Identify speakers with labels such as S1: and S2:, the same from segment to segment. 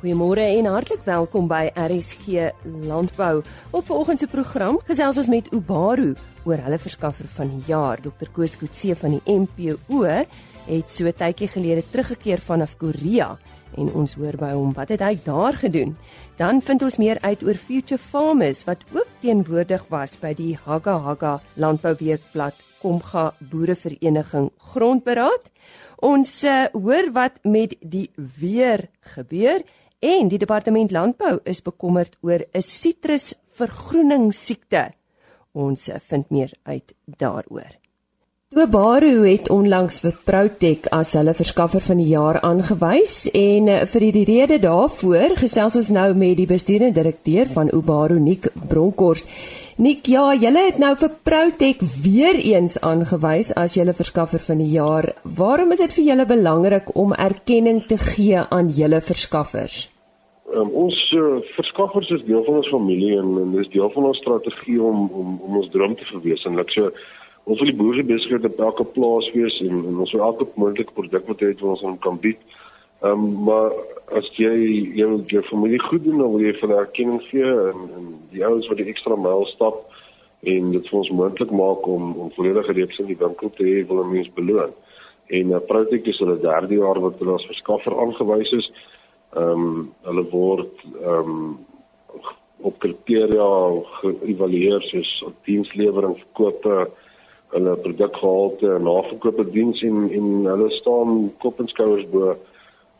S1: Goeiemôre en hartlik welkom by RSG Landbou. Op vanoggend se program gesels ons met Ubaru oor hulle verskaffer van die jaar. Dr Koos Kutse van die MPO het so tydjie gelede teruggekeer vanaf Korea en ons hoor by hom wat het hy daar gedoen. Dan vind ons meer uit oor Future Farmers wat ook teenwoordig was by die Haga Haga Landbouweekblad Komga Boerevereniging grondberaad. Ons uh, hoor wat met die weer gebeur En die departement landbou is bekommerd oor 'n sitrusvergroening siekte. Ons vind meer uit daaroor. Tobaru het onlangs vir Protek as hulle verskaffer van die jaar aangewys en eh, vir die rede daarvoor gesels ons nou met die bestuurende direkteur van Ubaru Nik Bronkhorst. Nik, ja, julle het nou vir Protek weer eens aangewys as julle verskaffer van die jaar. Waarom is dit vir julle belangrik om erkenning te gee aan julle verskaffers?
S2: Um, ons uh, verskaffers is deel van ons familie en, en dis deel van ons strategie om om om ons droom te verwesenlik. So ons wil die boere besigheid op elke plaas wees en, en ons wil elke moontlike produk wat het wat ons aan kan bied. Ehm um, maar as jy jou jou familie goed doen, dan wil jy van erkenning gee en, en die ouens wat die ekstra myl stap en dit vir ons moontlik maak om om volledige reeks in die winkel te hê, wil ons beloon. En uh, Protek is hulle derde jaar wat hulle as verskaffer aangewys is ehm um, hulle word ehm um, op kriteria geëvalueer soos dienslewering, verkope, hulle produkgehalte, naverkope diens en en hulle staan kop en skouers bo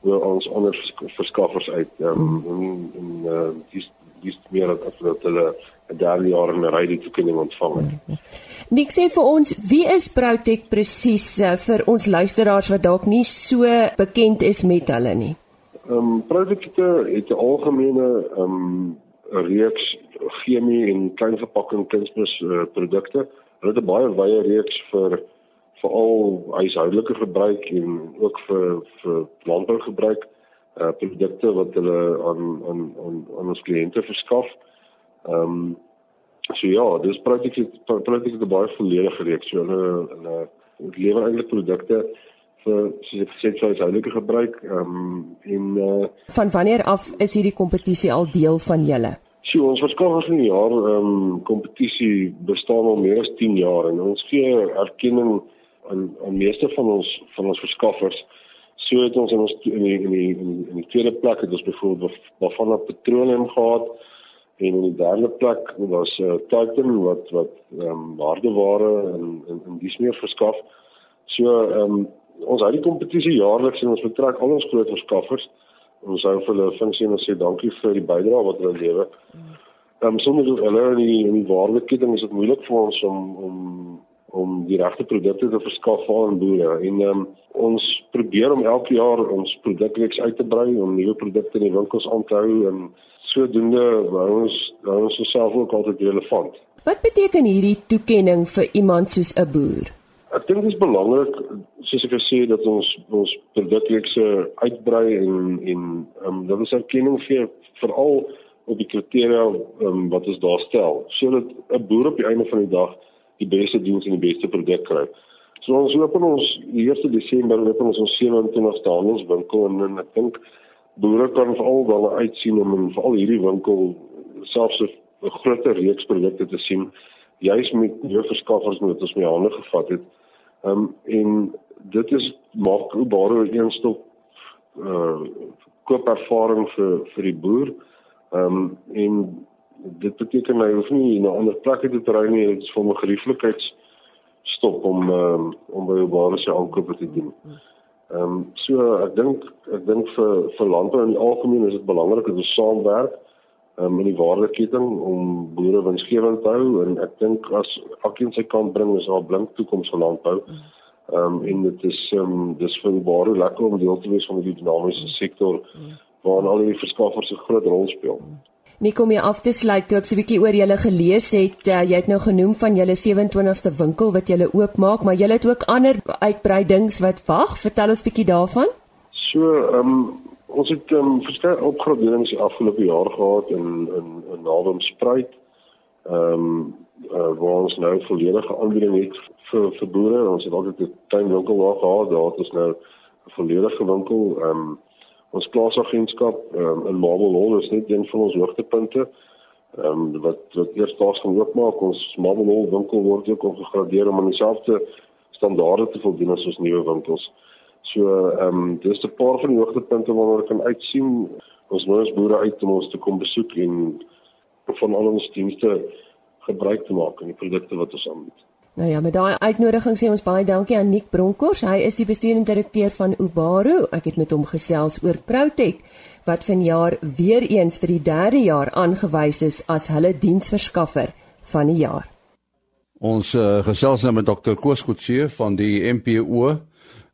S2: bo ons ander verskaffers uit. Ehm um, en en uh, dis dis meer as wat hulle 'n derde jaar in 'n ry die toekenning ontvang het.
S1: Nik sê vir ons, wie is Protek presies uh, vir ons luisteraars wat dalk nie so bekend is met hulle nie?
S2: Ehm um, produkte het 'n algemene ehm um, reeks chemie en klein verpakking kunsmis uh, produkte. Hulle het 'n baie wye reeks vir veral huishoudelike gebruik en ook vir vir landbougebruik uh produkte wat hulle aan aan aan aan ons kliënte verskaf. Ehm um, so ja, dis prakties prakties 'n baie volledige reeks. So hulle hulle lewer eintlik produkte vir soos ek gesê het vir huishoudelike gebruik ehm um, en uh,
S1: van wanneer af is hierdie kompetisie al deel van julle?
S2: So ons verskaf van die jaar ehm um, kompetisie bestaan al meer as 10 jaar en ons gee erkenning aan aan meeste van ons van ons verskaffers. So het ons in ons in die in die in die tweede plek het ons byvoorbeeld waarvan op petroleum gehad en in die derde plek was uh, Titan wat wat ehm um, waardeware en en, en dis meer verskaf. So ehm um, ons hou die kompetisie jaarliks en ons betrek al ons groot verskaffers. Ons hou vir hulle funksie en ons sê dankie vir die bydrae wat hulle lewer. Ehm um, soms is hulle in die in die waardeketting is dit moeilik vir ons om om om die regte produkte te verskaf aan boere en um, ons probeer om elke jaar ons produkreeks uit te brei om nuwe produkte in die winkels aan te hou en sodoende hou ons hou ons self ook altyd relevant.
S1: Wat beteken hierdie toekenning vir iemand soos 'n boer?
S2: Ek dink dit is belangrik soos ek gesê dat ons ons produkreekse uitbrei en en ehm um, dat ons erkenning gee veral op die kriteria um, wat ons daar stel sodat 'n boer op die einde van die dag die beste diens en die beste produk kry. So ons open ons die 1 Desember open ons ons 27ste handelswinkel en, en ek dink boere kan veral wel uitsien om in veral hierdie winkel selfs 'n groter reeks produkte te sien juis met nuwe verskaffers wat ons mee hande gevat het. Ehm um, en dit is maak baro een stuk uh koopervaring vir vir die boer. Ehm um, en dit beteken hy hoef nie na ander plekke te ry nie, dit is vir 'n gerieflikheids stop om um, om by baro se aankope te doen. Ehm um, so ek dink ek dink vir vir landbou in die algemeen is dit belangrik dat ons saamwerk um, in die waardeketting om boere winsgewend te hou en ek dink as elkeen sy kant bring is daar blink toekoms vir landbou. Ehm um, en dit is ehm um, dis vir baie lekker om deel te wees van die dinamiese sektor waar al die verskaffers 'n groot rol speel.
S1: Nie kom jy af te sluit toe ek so 'n bietjie oor julle gelees het. Uh, jy het nou genoem van julle 27ste winkel wat julle oopmaak, maar julle het ook ander uitbreidings wat wag. Vertel ons bietjie daarvan.
S2: So, ehm um, Ons het um, verskeie opgraderings afgelope jaar gehad in in in Nawem Spruit. Ehm um, uh, waar ons nou volledige aanbieding het vir vir boere. Ons het altyd 'n tuinwinkel daar gehad. Daar het ons nou 'n volledige winkel. Ehm um, Ons plaasagentskap um, in Marble Hall is net een van ons hoogtepunte. Ehm um, wat wat eers daar gaan oopmaak, ons Marble Hall winkel word ook opgegradeer om aan dieselfde standaarde te voldoen as ons nuwe winkels. So ehm um, dis 'n paar van die hoogtepunte waarna ek kan uitsien. Ons nooi ons boere uit om ons te kom besoek en van al ons dienste gebruik te maak in die produkte wat ons aanbied.
S1: Nou ja, met daai uitnodiging sê ons baie dankie aan Nick Bronkors. Hy is die bestuurende direkteur van Ubaro. Ek het met hom gesels oor Protek wat vanjaar weer eens vir die derde jaar aangewys is as hulle diensverskaffer van die jaar.
S3: Ons uh, gesels nou met Dr. Koos Kutsie van die MPO.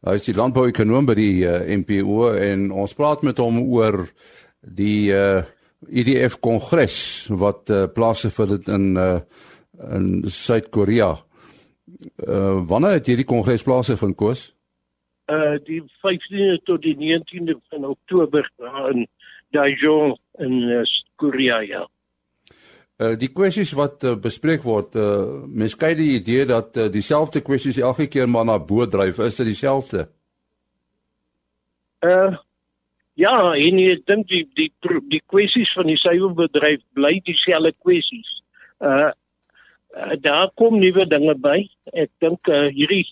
S3: Hy is die landbouekonoom by die uh, eh, MPO en ons praat met hom oor die uh, IDF kongres wat uh, plaasgevind het in uh, in Suid-Korea. Uh wanneer het hierdie kongres plaasgevind Koos?
S4: Uh die 15de tot die 19de van Oktober in Daejeon in uh, Korea ja.
S3: Uh die kwessies wat uh, bespreek word, uh mens kyk die idee dat uh, dieselfde kwessies elke keer maar na bo dryf, is dit dieselfde?
S4: Uh Ja, en ek dink die die die kwessies van die suiwerbedryf bly dieselfde kwessies. Uh, uh daar kom nuwe dinge by. Ek dink uh, hierdie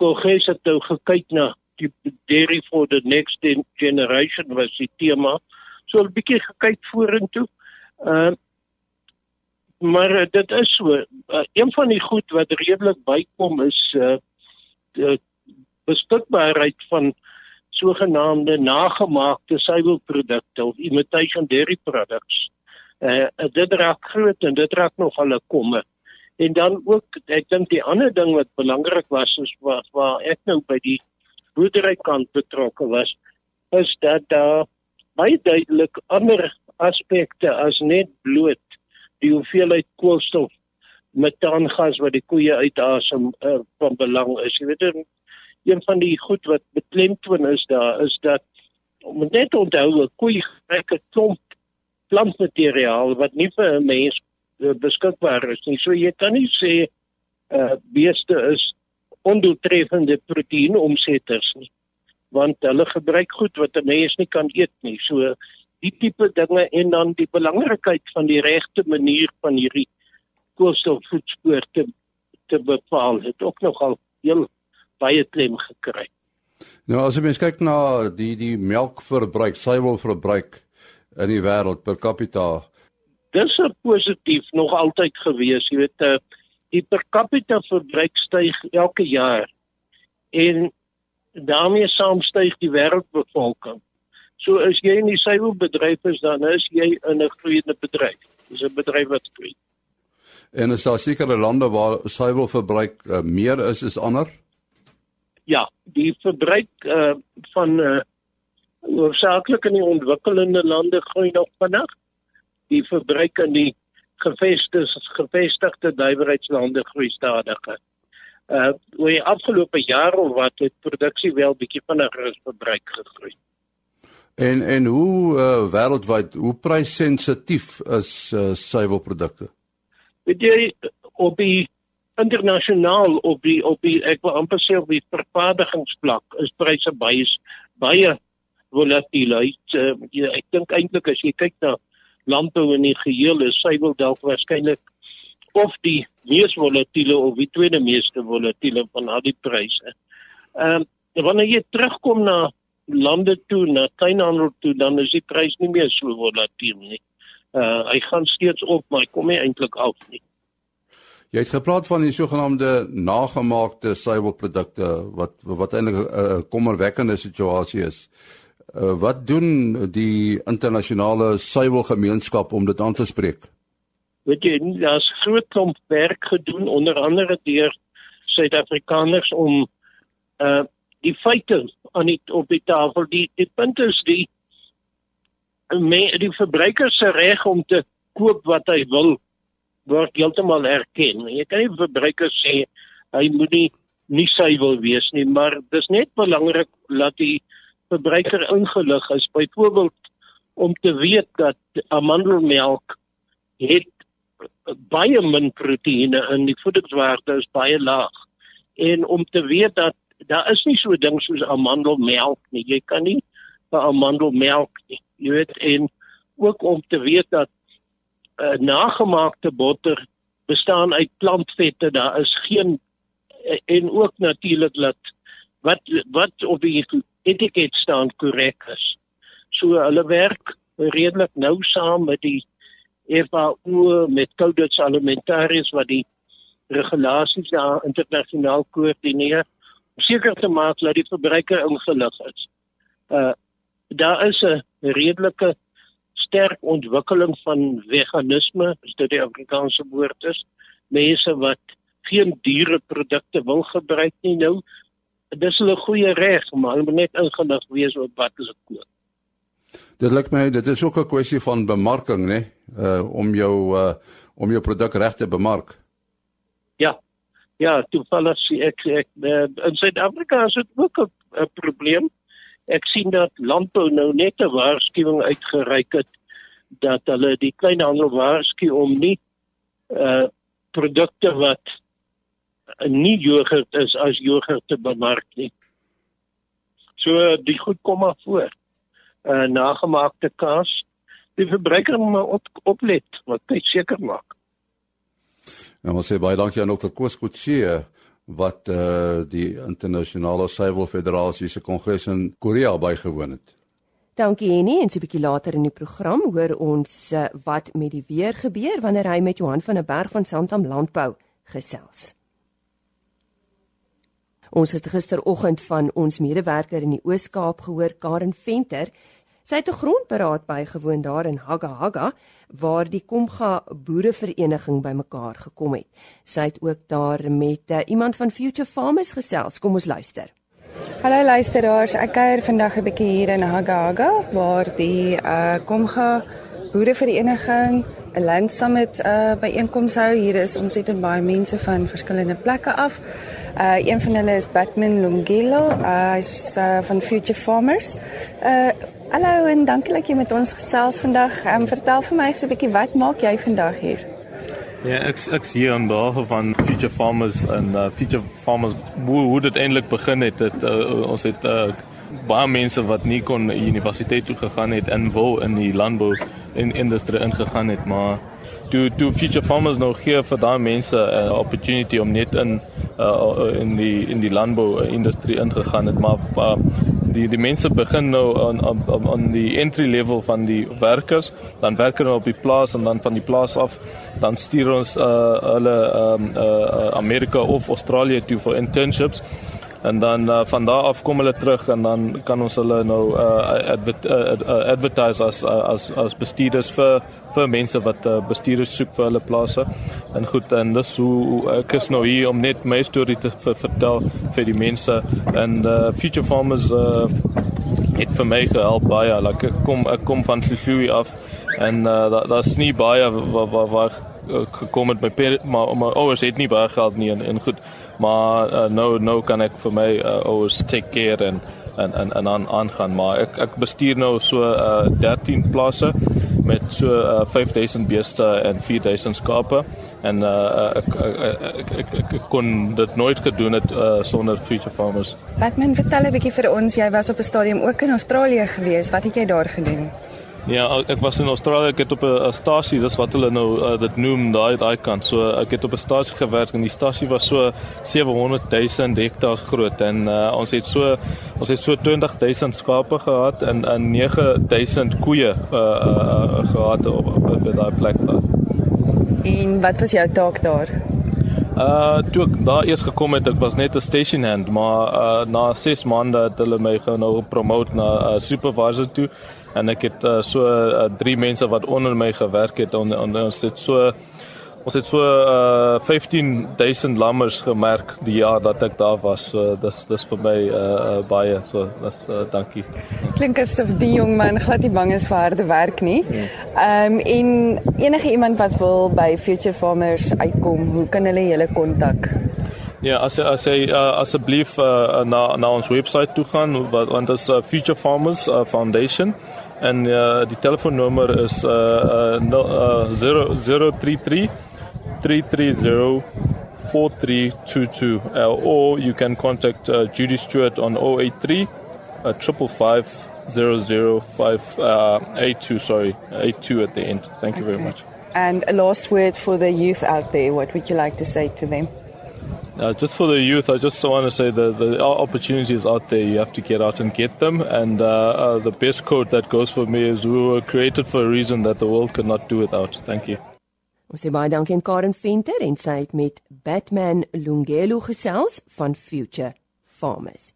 S4: kongres het nou gekyk na die dairy for the next generation was die tema. So 'n bietjie gekyk vorentoe. Uh maar uh, dit is so. Uh, een van die goed wat redelik bykom is uh beskikbaarheid van sogenaamde nagemaakte suiwelprodukte of imitation dairy products. Uh, dit raak groot en dit raak nog hulle komme. En dan ook ek dink die ander ding wat belangrik was is waar waar ek nou by die boerderykant betrokke was is dat daar baie duidelik ander aspekte as net bloot die hoeveelheid koolstof metaangas wat die koeie uitasem uh, van belang is. Jy weet een van die goed wat beklemtoon is daar is dat om net onthou 'n koei gebruik 'n klomp plantmateriaal wat nie vir 'n mens uh, beskikbaar is nie. So jy kan nie sê uh beeste is ondoeltreffende proteïenomsetters nie want hulle gebruik goed wat 'n mens nie kan eet nie. So die tipe dinge en dan die belangrikheid van die regte manier van hierdie koolstofvoetspoor te te bepaal het ook nogal heel baie klem gekry.
S3: Nou as jy mens kyk na die die melkverbruik, suiwelverbruik in die wêreld per capita,
S4: dis positief nog altyd gewees, jy weet, eh, die per capita verbruik styg elke jaar. En daarmee saam styg die wêreldbevolking. So as jy in die suiwelbedryf is, dan is jy in 'n groeiende bedryf. Dis 'n bedryf wat groei.
S3: En is daar sekere lande waar suiwelverbruik uh, meer is as ander?
S4: ja, die verbruik uh, van uh, oorsaaklik in die ontwikkelende lande groei nog vinnig. Die verbruik in die gevestigde gevestigde nywerheidslande groei stadiger. Uh oor die afgelope jaar of wat het produksie wel bietjie vinniger as verbruik gegroei.
S3: En en hoe uh wêreldwyd, hoe prysensitief is uh suiwelprodukte?
S4: Weet jy op die internasionaal op die op die ek wil amper sê op die vervaardigingsvlak is pryse baie baie volatiel. Uh, ek dink eintlik as jy kyk na landbou in die geheel is suiwel dalk waarskynlik of die mees volatiele of die tweede meeste volatiele van al die pryse. Ehm uh, wanneer jy terugkom na lande toe na kleinhandel toe dan is die prys nie meer so volatiel nie. Uh hy gaan steeds op maar hy kom nie eintlik af nie.
S3: Jy het gepraat van die sogenaamde nagemaakte suiwelprodukte wat wat eintlik 'n kommerwekkende situasie is. Uh, wat doen die internasionale suiwelgemeenskap om dit aan te spreek?
S4: Weet jy, daar's groot klomp werk gedoen onder andere deur Suid-Afrikaners om uh die feite aan die op die tafel die die punt is die me, die verbruiker se reg om te koop wat hy wil word heeltemal erken. Jy kan nie verbruikers sê hy moet nie nie suiwel wees nie, maar dis net belangrik dat die verbruiker ingelig is. Byvoorbeeld om te weet dat amandelmelk het baie min proteïene in die voedingswaarde is baie laag. En om te weet dat daar is nie so ding soos amandelmelk nie. Jy kan nie vir amandelmelk nie. Jy weet en ook om te weet dat uh, nagemaakte botter bestaan uit plantvette, daar is geen en ook natuurlik dat wat wat op die etiket staan korrek is. So hulle werk redelik nou saam met die FAO met Codex Alimentarius wat die regulasies daar internasionaal koördineer om seker te maak dat die verbruiker ingelig is. Uh daar is 'n redelike sterk ontwikkeling van veganisme, as dit die Afrikaanse woord is. Mense wat geen diereprodukte wil gebruik nie nou. Dis hulle goeie reg, maar hulle moet net ingelig wees oor wat hulle koop.
S3: Dit lyk my dit is ook 'n kwessie van bemarking, né? Uh om jou uh om jou produk reg te bemark.
S4: Ja. Ja, toevallig sien ek ek uh, in Suid-Afrika is dit ook 'n probleem. Ek sien dat landbou nou net 'n waarskuwing uitgereik het dat hulle die kleinhandel waarsku om nie uh produkte wat nie jogurt is as jogurt te bemark nie. So die goed kom maar voor. Uh nagemaakte kaas. Die verbruiker moet op, oplet wat hy seker maak.
S3: Ja, ons sê baie dankie aan Dr. Koos Kutsie wat uh die internasionale suiwel federasie se kongres in Korea bygewoon het.
S1: Dankie Henny en so 'n bietjie later in die program hoor ons uh, wat met die weer gebeur wanneer hy met Johan van der Berg van Santam Landbou gesels. Ons het gisteroggend van ons medewerker in die Oos-Kaap gehoor, Karen Venter. Sy het 'n grondberaad bygewoon daar in Haga Haga waar die Komga Boerevereniging bymekaar gekom het. Sy het ook daar met uh, iemand van Future Farmers gesels. Kom ons luister.
S5: Hallo luisteraars, ek kuier vandag 'n bietjie hier in Haga Haga waar die uh, Komga Boerevereniging 'n land summit uh, byeenkoms hou. Hier is omtrent baie mense van verskillende plekke af. Uh een van hulle is Batman Lungelo. Uh hy's uh, van Future Farmers. Uh hallo en dankie dat jy met ons gesels vandag. Um, vertel vir my so 'n bietjie wat maak jy vandag hier?
S6: Ja, ek ek hier aan behalwe van Future Farmers en uh, Future Farmers hoe, hoe dit eintlik begin het. het uh, ons het uh, baie mense wat nie kon universiteit toe gegaan het en wou in die landbou in industrie ingegaan het, maar toe toe Future Farmers nou gee vir daai mense 'n uh, opportunity om net in uh, in die in die landbou industrie ingegaan het maar uh, die die mense begin nou aan aan aan die entry level van die werkers. Dan werk hulle op die plaas en dan van die plaas af dan stuur ons uh, hulle um, uh, Amerika of Australië toe vir internships en dan uh, van daar af kom hulle terug en dan kan ons hulle nou uh, advert, uh, uh, advertise as uh, as as bestuurders vir vir mense wat uh, bestuurders soek vir hulle plase. En goed, en dis hoe ek is nou hier om net my storie te vertel vir die mense en uh, future farmers uh, het vir my gehelp baie. Like, ek kom ek kom van Sishui af en uh, daar's nie baie wat wat gekom het by maar my ouers het nie baie geld nie en, en goed maar uh, nou nou kan ek vir my uh, ouers take care en en en en aan aangaan maar ek ek bestuur nou so uh, 13 plase met so uh, 5000 beeste en 4000 skape en uh, ek, ek, ek, ek, ek kon dit nooit gedoen het uh, sonder future farmers.
S5: Batman vertel 'n bietjie vir ons jy was op 'n stadium ook in Australië gewees. Wat het jy daar gedoen?
S6: Ja, ek was in Australië, ek het op 'n stasie, dis wat hulle nou uh, dit noem, daai daai kant. So ek het op 'n stasie gewerk en die stasie was so 700 000 hektaar groot en uh, ons het so ons het so 20 000 skape gehad en en 9 000 koeie uh, uh, gehad op, op, op, op daai plek daar.
S5: En wat was jou taak daar?
S6: Uh toe ek daar eers gekom het, ek was net 'n station hand, maar uh na 6 maande het hulle my nou promote na uh, supervisor toe en ek het uh, so uh, drie mense wat onder my gewerk het en, en ons het so ons het so uh, 15000 lammers gemerk die jaar dat ek daar was. So dis dis vir my uh, uh, baie so dis uh, dankie.
S5: Klink asof die jong man glad nie bang is vir harde werk nie. Ehm um, en enige iemand wat wil by Future Farmers uitkom, hoe kan hulle julle kontak?
S6: Ja, as as jy uh, asseblief uh, na na ons webwerf toe gaan want dit is uh, Future Farmers uh, Foundation en uh, die telefoonnommer is uh, uh, no, uh, 033 330 4322 uh, or you can contact uh, Judy Stewart on 083 uh, 555 0058 uh, sorry 82 at the end. Thank you okay. very much.
S5: And a last word for the youth out there. What would you like to say to them?
S6: Uh, just for the youth, I just want to say that the opportunities out there, you have to get out and get them. And uh, uh, the best quote that goes for me is, "We were created for a reason that the world could not do without." Thank you.
S1: Ons sê baie dankie aan Karen Venter en sy het met Batman Lungelo gesels van Future Farmers.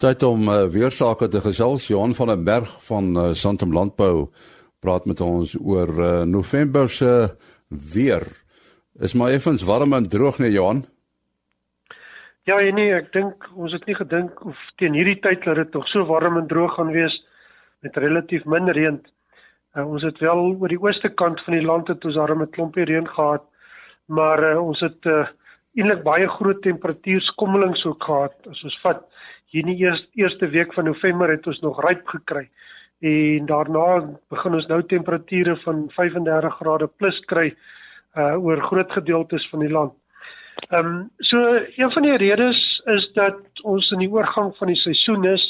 S3: Tyd om uh, weer sake te gesels. Johan van der Berg van uh, Santam Landbou praat met ons oor uh, November se weer. Is maar effens warm en droog nee Johan.
S7: Ja, nee, ek dink ons het nie gedink of teen hierdie tyd dat dit tog so warm en droog gaan wees met relatief min reën. Uh, ons het wel oor die ooste kant van die land het ons darem 'n klompie reën gehad, maar uh, ons het uh, eintlik baie groot temperatuurskommelings ook gehad. As ons vat hier in die eerste, eerste week van November het ons nog ryp gekry en daarna begin ons nou temperature van 35 grade plus kry uh oor groot gedeeltes van die land. Ehm um, so een van die redes is dat ons in die oorgang van die seisoen is.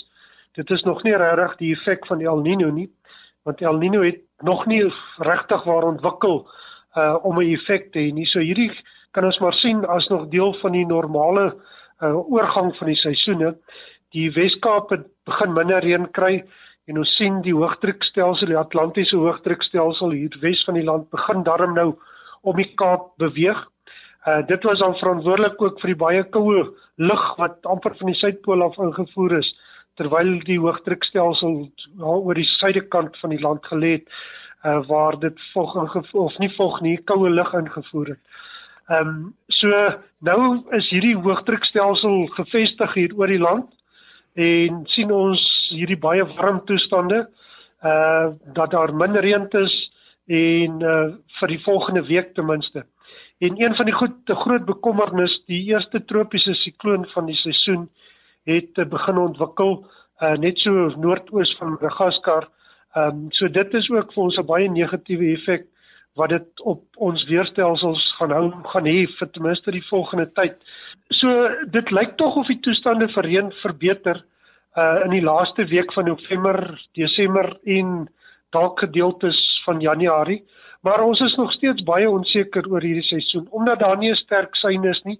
S7: Dit is nog nie regtig die effek van El Niño nie, want El Niño het nog nie regtig waar ontwikkel uh om 'n effek te hê nie. So hierdie kan ons maar sien as nog deel van die normale uh oorgang van die seisoene. Die Weskaap het begin minder reën kry en ons sien die hoëdrukstelsel, die Atlantiese hoëdrukstelsel hier wes van die land begin darm nou om die Kaap beweeg. Uh dit was dan verantwoordelik ook vir die baie koue lug wat amper van die suidpool af ingevoer is terwyl die hoëdrukstelsel oor die suidekant van die land gelê het uh waar dit volg of nie volg nie koue lug ingevoer het. Ehm um, so nou is hierdie hoëdrukstelsel gevestig hier oor die land en sien ons hierdie baie warm toestande uh dat daar min reën is en uh vir die volgende week ten minste. En een van die goed te groot bekommernis, die eerste tropiese sikloon van die seisoen het eh, begin ontwikkel uh, net so noordoos van Madagaskar. Ehm um, so dit is ook vir ons 'n baie negatiewe effek wat dit op ons weerstelsels gaan hou gaan hê vir ten minste die volgende tyd. So dit lyk tog of die toestande vir reën verbeter uh in die laaste week van November, Desember en dalk gedeeltes van Januarie. Maar ons is nog steeds baie onseker oor hierdie seisoen omdat daar nie 'n sterk sein is nie.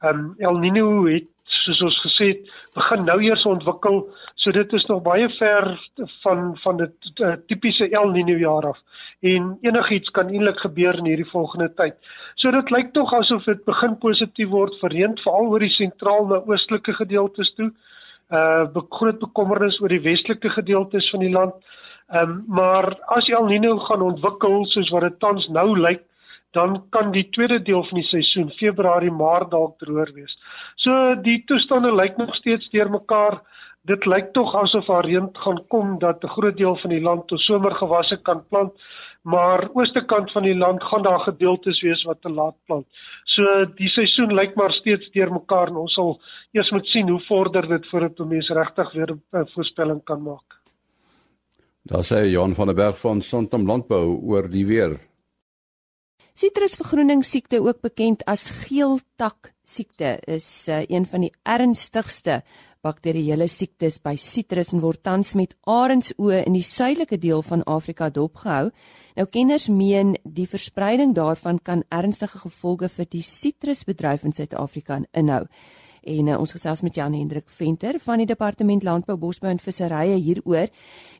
S7: Ehm um, El Niño het soos ons gesê het, begin nou eers ontwikkel, so dit is nog baie ver van van dit uh, tipiese El Niño jaar af. En enigiets kan eintlik gebeur in hierdie volgende tyd. So dit lyk tog asof dit begin positief word vir reën veral oor die sentraal na oostelike gedeeltes toe. Uh groot bekommernis oor die westelike gedeeltes van die land. Ehm um, maar as El Niño gaan ontwikkel soos wat dit tans nou lyk, dan kan die tweede deel van die seisoen, Februarie, Maart dalk droër wees. So die toestande lyk nog steeds deurmekaar. Dit lyk tog asof daar reën gaan kom dat 'n groot deel van die land tot somergewasse kan plant, maar ooste kant van die land gaan daar gedeeltes wees wat te laat plant. So die seisoen lyk maar steeds deurmekaar en ons sal eers moet sien hoe vorder dit voordat mense regtig weer 'n voorspelling kan maak.
S3: Daar sê Johan van der Berg van Santam Landbou oor die weer.
S1: Sitrusvergroening siekte ook bekend as geeltak siekte is uh, een van die ernstigste bakterieële siektes by sitrus en word tans met arendsoë in die suidelike deel van Afrika dopgehou. Nou kenners meen die verspreiding daarvan kan ernstige gevolge vir die sitrusbedryf in Suid-Afrika inhou en uh, ons gesels met Jan Hendrik Venter van die Departement Landbou, Bosbou en Visserye hieroor.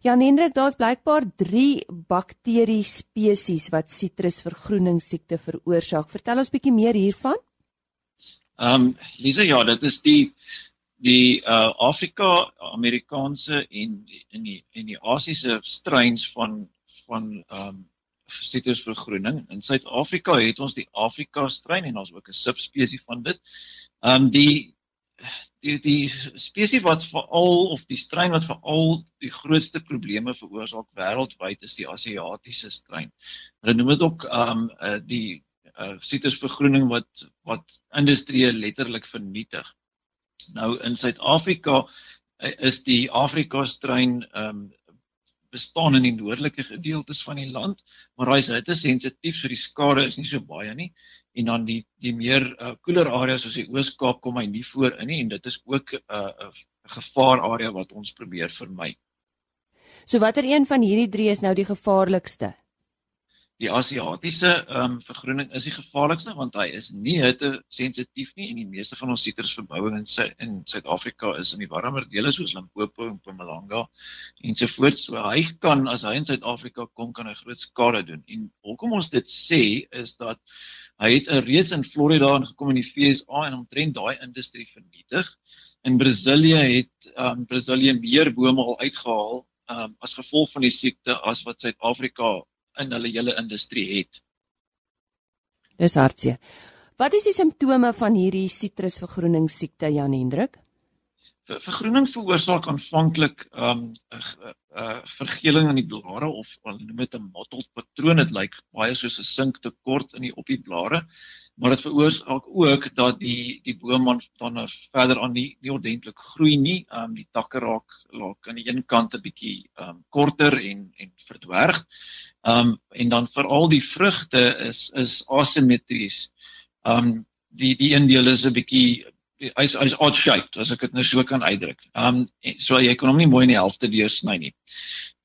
S1: Jan Hendrik, daar's blykbaar 3 bakterie spesies wat sitrusvergroening siekte veroorsaak. Vertel ons bietjie meer hiervan.
S8: Ehm um, Lisa, ja, dit is die die uh Afrika Amerikaanse en in die en die Asiëse streins van van ehm um, sitrusvergroening. In Suid-Afrika het ons die Afrika strein en ons ook 'n subspesies van dit. Ehm um, die die die spesies wat veral of die strain wat veral die grootste probleme veroorsaak wêreldwyd is die Asiatiese strain. Hulle noem dit ook ehm um, uh, die uh, sitrusvergroening wat wat industrie letterlik vernietig. Nou in Suid-Afrika uh, is die Afrika strain ehm um, bestaan in die noordelike gedeeltes van die land, maar hy is hitte sensitief so die skade is nie so baie nie en dan die die meer uh, koeler areas soos die Oos-Kaap kom hy nie voor in nie en dit is ook 'n uh, 'n gevaar area wat ons probeer vermy.
S1: So watter een van hierdie drie is nou die gevaarlikste?
S8: Die Asiatiese ehm um, vergroening is die gevaarlikste want hy is nie hitte sensitief nie en die meeste van ons sitrusverbouing in sy, in Suid-Afrika is in die warmer dele soos Limpopo en Mpumalanga ensovoorts. So hy kan as hy in Suid-Afrika kom kan hy groot skade doen. En hoekom ons dit sê is dat hy het reeds in Florida en gekom in die FSA en omtrent daai industrie vernietig. In Brasilië het ehm um, Brasilië meer bome al uitgehaal ehm um, as gevolg van die siekte as wat Suid-Afrika in hulle hele industrie het.
S1: Dis hartseer. Wat is die simptome van hierdie sitrusvergroening siekte Jan Hendrik?
S8: Ver, vergroening veroorsaak aanvanklik ehm, um, 'n uh, vergeling in die blare of hulle noem dit 'n mottled patroon. Dit lyk baie soos 'n sinktekort in die op die blare, maar dit veroorsaak ook dat die die boom dan verder aan nie nie ordentlik groei nie. Ehm um, die takke raak raak aan die een kant 'n bietjie ehm um, korter en en verdwerg. Um en dan veral die vrugte is is asimetries. Um die die een deel is 'n bietjie hy's hy's odd shaped as ek dit nou so kan uitdruk. Um so jy kan hom nie mooi in die helfte deursny nie.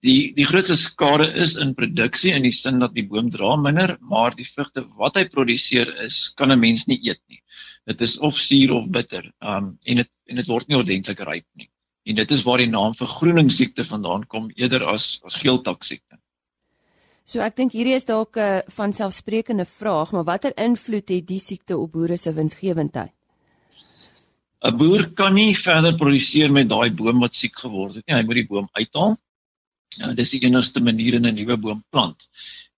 S8: Die die grootste skade is in produksie in die sin dat die boom dra minder, maar die vrugte wat hy produseer is kan 'n mens nie eet nie. Dit is of suur of bitter. Um en dit en dit word nie ordentlik ryp nie. En dit is waar die naam vergroeningssiekte vandaan kom eerder as as geeltaksiekte.
S1: So ek dink hierdie is dalk 'n van selfsprekende vraag, maar watter invloed het die siekte op boere se winsgewendheid?
S8: 'n Boer kan nie verder produseer met daai boom wat siek geword het nie. Hy moet die boom uithaal. Ja, dis die enigste manier om 'n nuwe boom plant.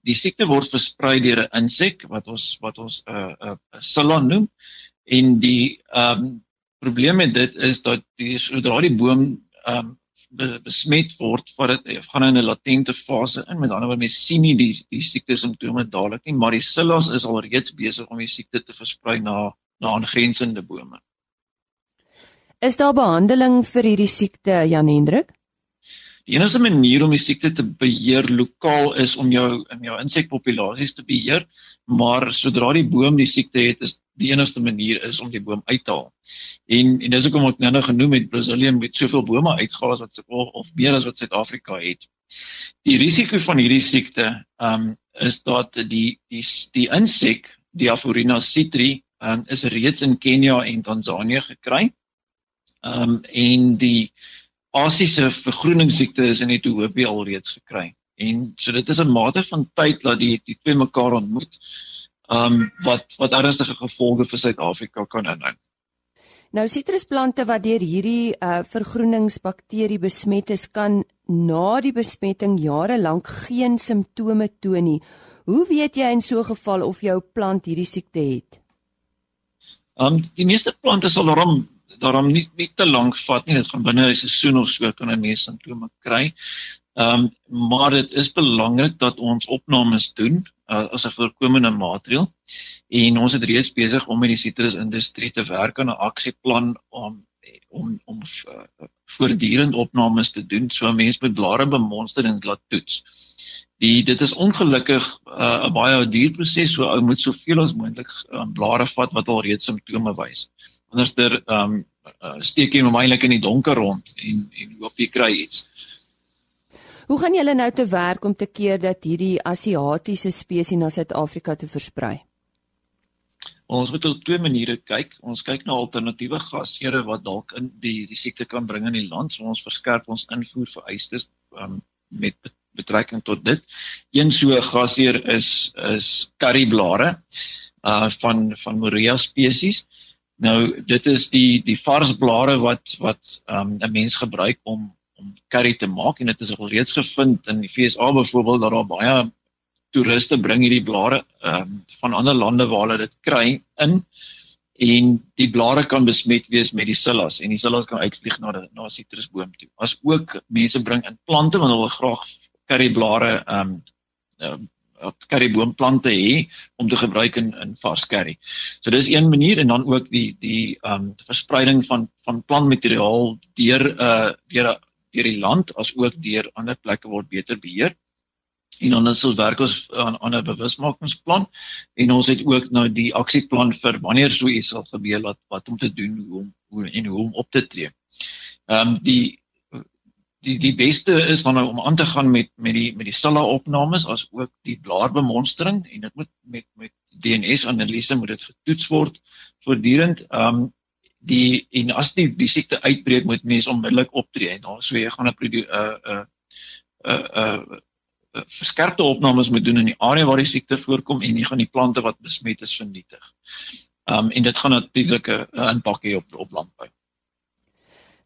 S8: Die siekte word versprei deur 'n insek wat ons wat ons 'n uh, 'n uh, silla noem en die ehm um, probleem met dit is dat die sodra die boom ehm um, besmet word voordat dit gaan in 'n latente fase in. Met ander woorde, mens sien nie die die siekte simptome dadelik nie, maar die sillas is al reeds besig om die siekte te versprei na na aangrensende bome.
S1: Is daar behandeling vir hierdie siekte, Jan Hendrik?
S8: Die enigste manier om die siekte te beheer lokaal is om jou in jou insekpopulasies te beheer, maar sodra die boom die siekte het, is die enigste manier is om die boom uit te haal. En en dis hoekom ek nou genoem het Brasilië met soveel bome uitgehaal as wat of, of meer as wat Suid-Afrika het. Die risiko van hierdie siekte um is dat die die die insek Diaphorina citri um is reeds in Kenia en Tansanië gekry. Um en die Asiese vergroeningssiekte is in Ethiopië alreeds gekry. En so dit is 'n mate van tyd dat die die twee mekaar ontmoet. Um wat wat ernstige gevolge vir Suid-Afrika kan inhou.
S1: Nou sitrusplante wat deur hierdie uh, vergroeningsbakterie besmet is, kan na die besmetting jare lank geen simptome toon nie. Hoe weet jy in so 'n geval of jou plant hierdie siekte het?
S8: Um die meeste plante sal daarom daarom nie nie te lank vat nie. Dit gaan binne 'n seisoen of so kan 'n mens simptome kry. Um maar dit is belangrik dat ons opnames doen uh, as 'n voorkomende maatreel en ons het reeds besig om met die sitrusindustrie te werk aan 'n aksieplan om om om uh, voortdurend opnames te doen so mense met blare bemonster en laat toets. Die dit is ongelukkig uh, 'n uh, baie duur proses so ou moet soveel as moontlik uh, blare vat wat al reeds simptome wys. Anderster ehm um, uh, steek jy hom eintlik in die donker rond en en hoop jy kry iets.
S1: Hoe gaan julle nou te werk om te keer dat hierdie Asiatiese spesies na Suid-Afrika toe versprei?
S8: Ons moet op twee maniere kyk. Ons kyk na alternatiewe gasheere wat dalk in die die siekte kan bring in die land. So ons verskerp ons invoer vereistes um, met betrekking tot dit. Een so gasheer is is curryblare uh van van Moria spesies. Nou dit is die die vars blare wat wat um, 'n mens gebruik om om curry te maak en dit is al reeds gevind in die FSA byvoorbeeld dat daar baie toeriste bring hierdie blare um, van ander lande waar hulle dit kry in en die blare kan besmet wees met die sillas en die sillas kan uitvlieg na die na sitrusboom toe. As ook mense bring in plante want hulle graag curryblare ehm um, uh, curryboomplante hê om te gebruik in in vars curry. So dis een manier en dan ook die die ehm um, verspreiding van van plantmateriaal deur 'n uh, deur deur die land as ook deur ander plekke word beter beheer. En dan is ons werk ons aan aan 'n bewusmakingsplan en ons het ook nou die aksieplan vir wanneer so iets sal gebeur wat wat om te doen hoe om hoe en hoe om op te tree. Ehm um, die die die beste is van om aan te gaan met met die met die silla opnames as ook die blaarbemonstering en dit moet met met DNS analise moet dit getoets word voortdurend. Ehm um, die en as die die siekte uitbreek moet mense onmiddellik optree en dan so jy gaan 'n 'n 'n 'n verskerpte opnames moet doen in die area waar die siekte voorkom en jy gaan die plante wat besmet is vernietig. Ehm um, en dit gaan natuurlik 'n impak hê op op landbou.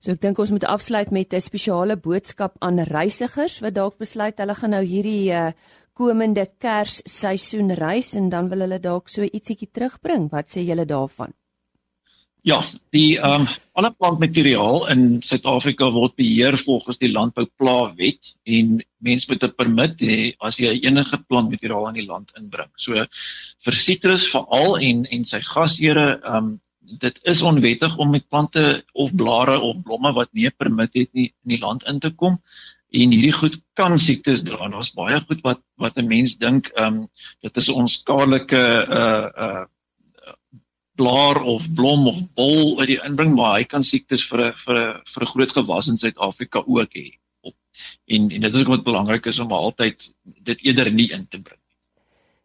S1: So ek dink ons moet afsluit met 'n spesiale boodskap aan reisigers wat dalk besluit hulle gaan nou hierdie uh, komende Kersseisoen reis en dan wil hulle dalk so ietsiekie terugbring. Wat sê julle daarvan?
S8: Ja, die ehm um, alle plantmateriaal in Suid-Afrika word beheer volgens die Landbouplaawet en mens moet 'n permit hê as jy enige plantmateriaal in die land inbring. So vir sitrus veral en en sy gasheure ehm um, dit is onwettig om met plante of blare of blomme wat nie 'n permit het nie in die land in te kom en hierdie goed kan siektes dra. Daar's baie goed wat wat 'n mens dink ehm um, dit is ons skadelike uh uh blaar of blom of bol wat jy inbring maar hy kan siektes vir 'n vir 'n vir 'n groot gewas in Suid-Afrika ook hê. En en dit is ook wat belangrik is om altyd dit eerder nie in te bring.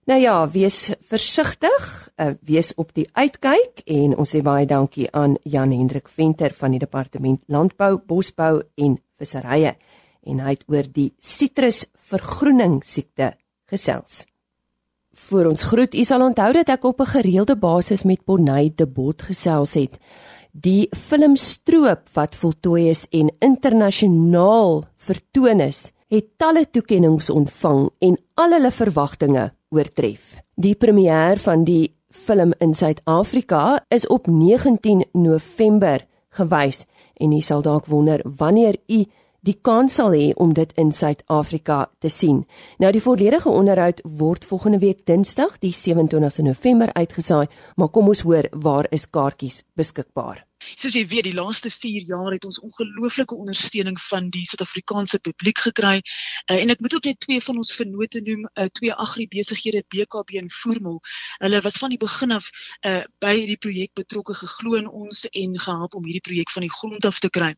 S1: Nou ja, wees versigtig, uh, wees op die uitkyk en ons sê baie dankie aan Jan Hendrik Venter van die Departement Landbou, Bosbou en Visserye en hy het oor die sitrusvergroening siekte gesels. Vir ons groet, u sal onthou dat ek op 'n gereelde basis met Bonnie de Bot gesels het. Die film Stroop wat voltooi is en internasionaal vertoon is, het talle toekenninge ontvang en al hulle verwagtinge oortref. Die premier van die film in Suid-Afrika is op 19 November gewys en jy sal dalk wonder wanneer u die kans sal hê om dit in Suid-Afrika te sien. Nou die volledige onderhoud word volgende week Dinsdag, die 27ste November uitgesaai, maar kom ons hoor waar is kaartjies beskikbaar.
S9: Soos jy weet, die laaste 4 jaar het ons ongelooflike ondersteuning van die Suid-Afrikaanse publiek gekry. Uh, en ek moet ook net twee van ons vennote noem, uh, twee agribesighede BKB en Voormal. Hulle was van die begin af uh, by hierdie projek betrokke, geglo in ons en gehelp om hierdie projek van die grond af te kry.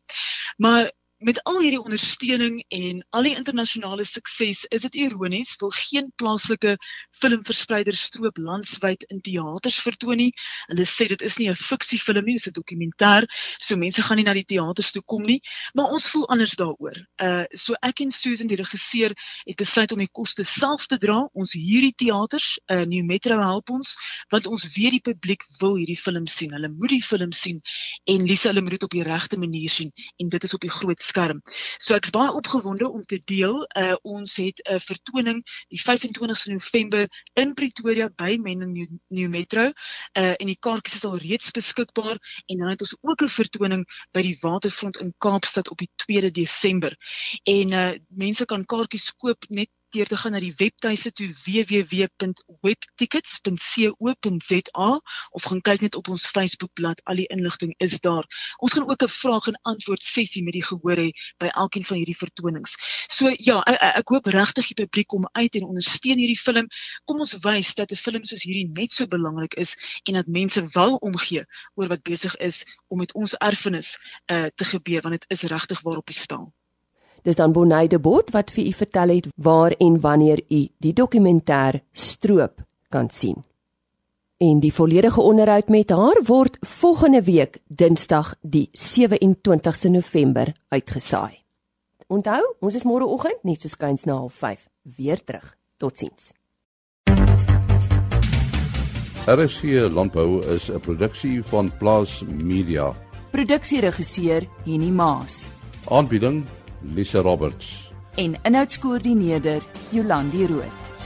S9: Maar met al hierdie ondersteuning en al die internasionale sukses, is dit ironies wil geen plaaslike filmverspreider stroop landwyd in teaters vertoon nie. Hulle sê dit is nie 'n fiksiefilm nie, dit is 'n dokumentêr, so mense gaan nie na die teaters toe kom nie, maar ons voel anders daaroor. Uh so ek en Susan die regisseur het besluit om die koste self te dra. Ons hierdie teaters, uh New Metro help ons, want ons weet die publiek wil hierdie film sien. Hulle moet die film sien en Lisa hulle moet dit op die regte manier sien en dit is op die groot skerm. So ek's baie opgewonde om te deel. Uh ons het 'n uh, vertoning die 25ste November in Pretoria by Menning New, New Metro. Uh en die kaartjies is al reeds beskikbaar en dan het ons ook 'n vertoning by die Waterfront in Kaapstad op die 2de Desember. En uh mense kan kaartjies koop net deur te gaan na die webtuiste toe www.webtickets.co.za of gaan kyk net op ons Facebookblad al die inligting is daar. Ons gaan ook 'n vraag en antwoord sessie met die gehoor hê by elkeen van hierdie vertonings. So ja, ek, ek hoop regtig die publiek kom uit en ondersteun hierdie film. Kom ons wys dat 'n film soos hierdie net so belangrik is en dat mense wil omgee oor wat besig is om met ons erfenis uh, te gebeur want dit is regtig waar op die spel.
S1: Dis dan Bonnie de Bot wat vir u vertel het waar en wanneer u die dokumentêr Stroop kan sien. En die volledige onderhoud met haar word volgende week Dinsdag die 27ste November uitgesaai. Onthou, ons is môreoggend net so skuins na 05:30 weer terug. Totsiens.
S3: RSC Landbou is 'n produksie van Plaas Media.
S10: Produksieregisseur Henny Maas.
S3: Aanbieding Lisa Roberts
S10: en inhoudskoördineerder Jolandi Root.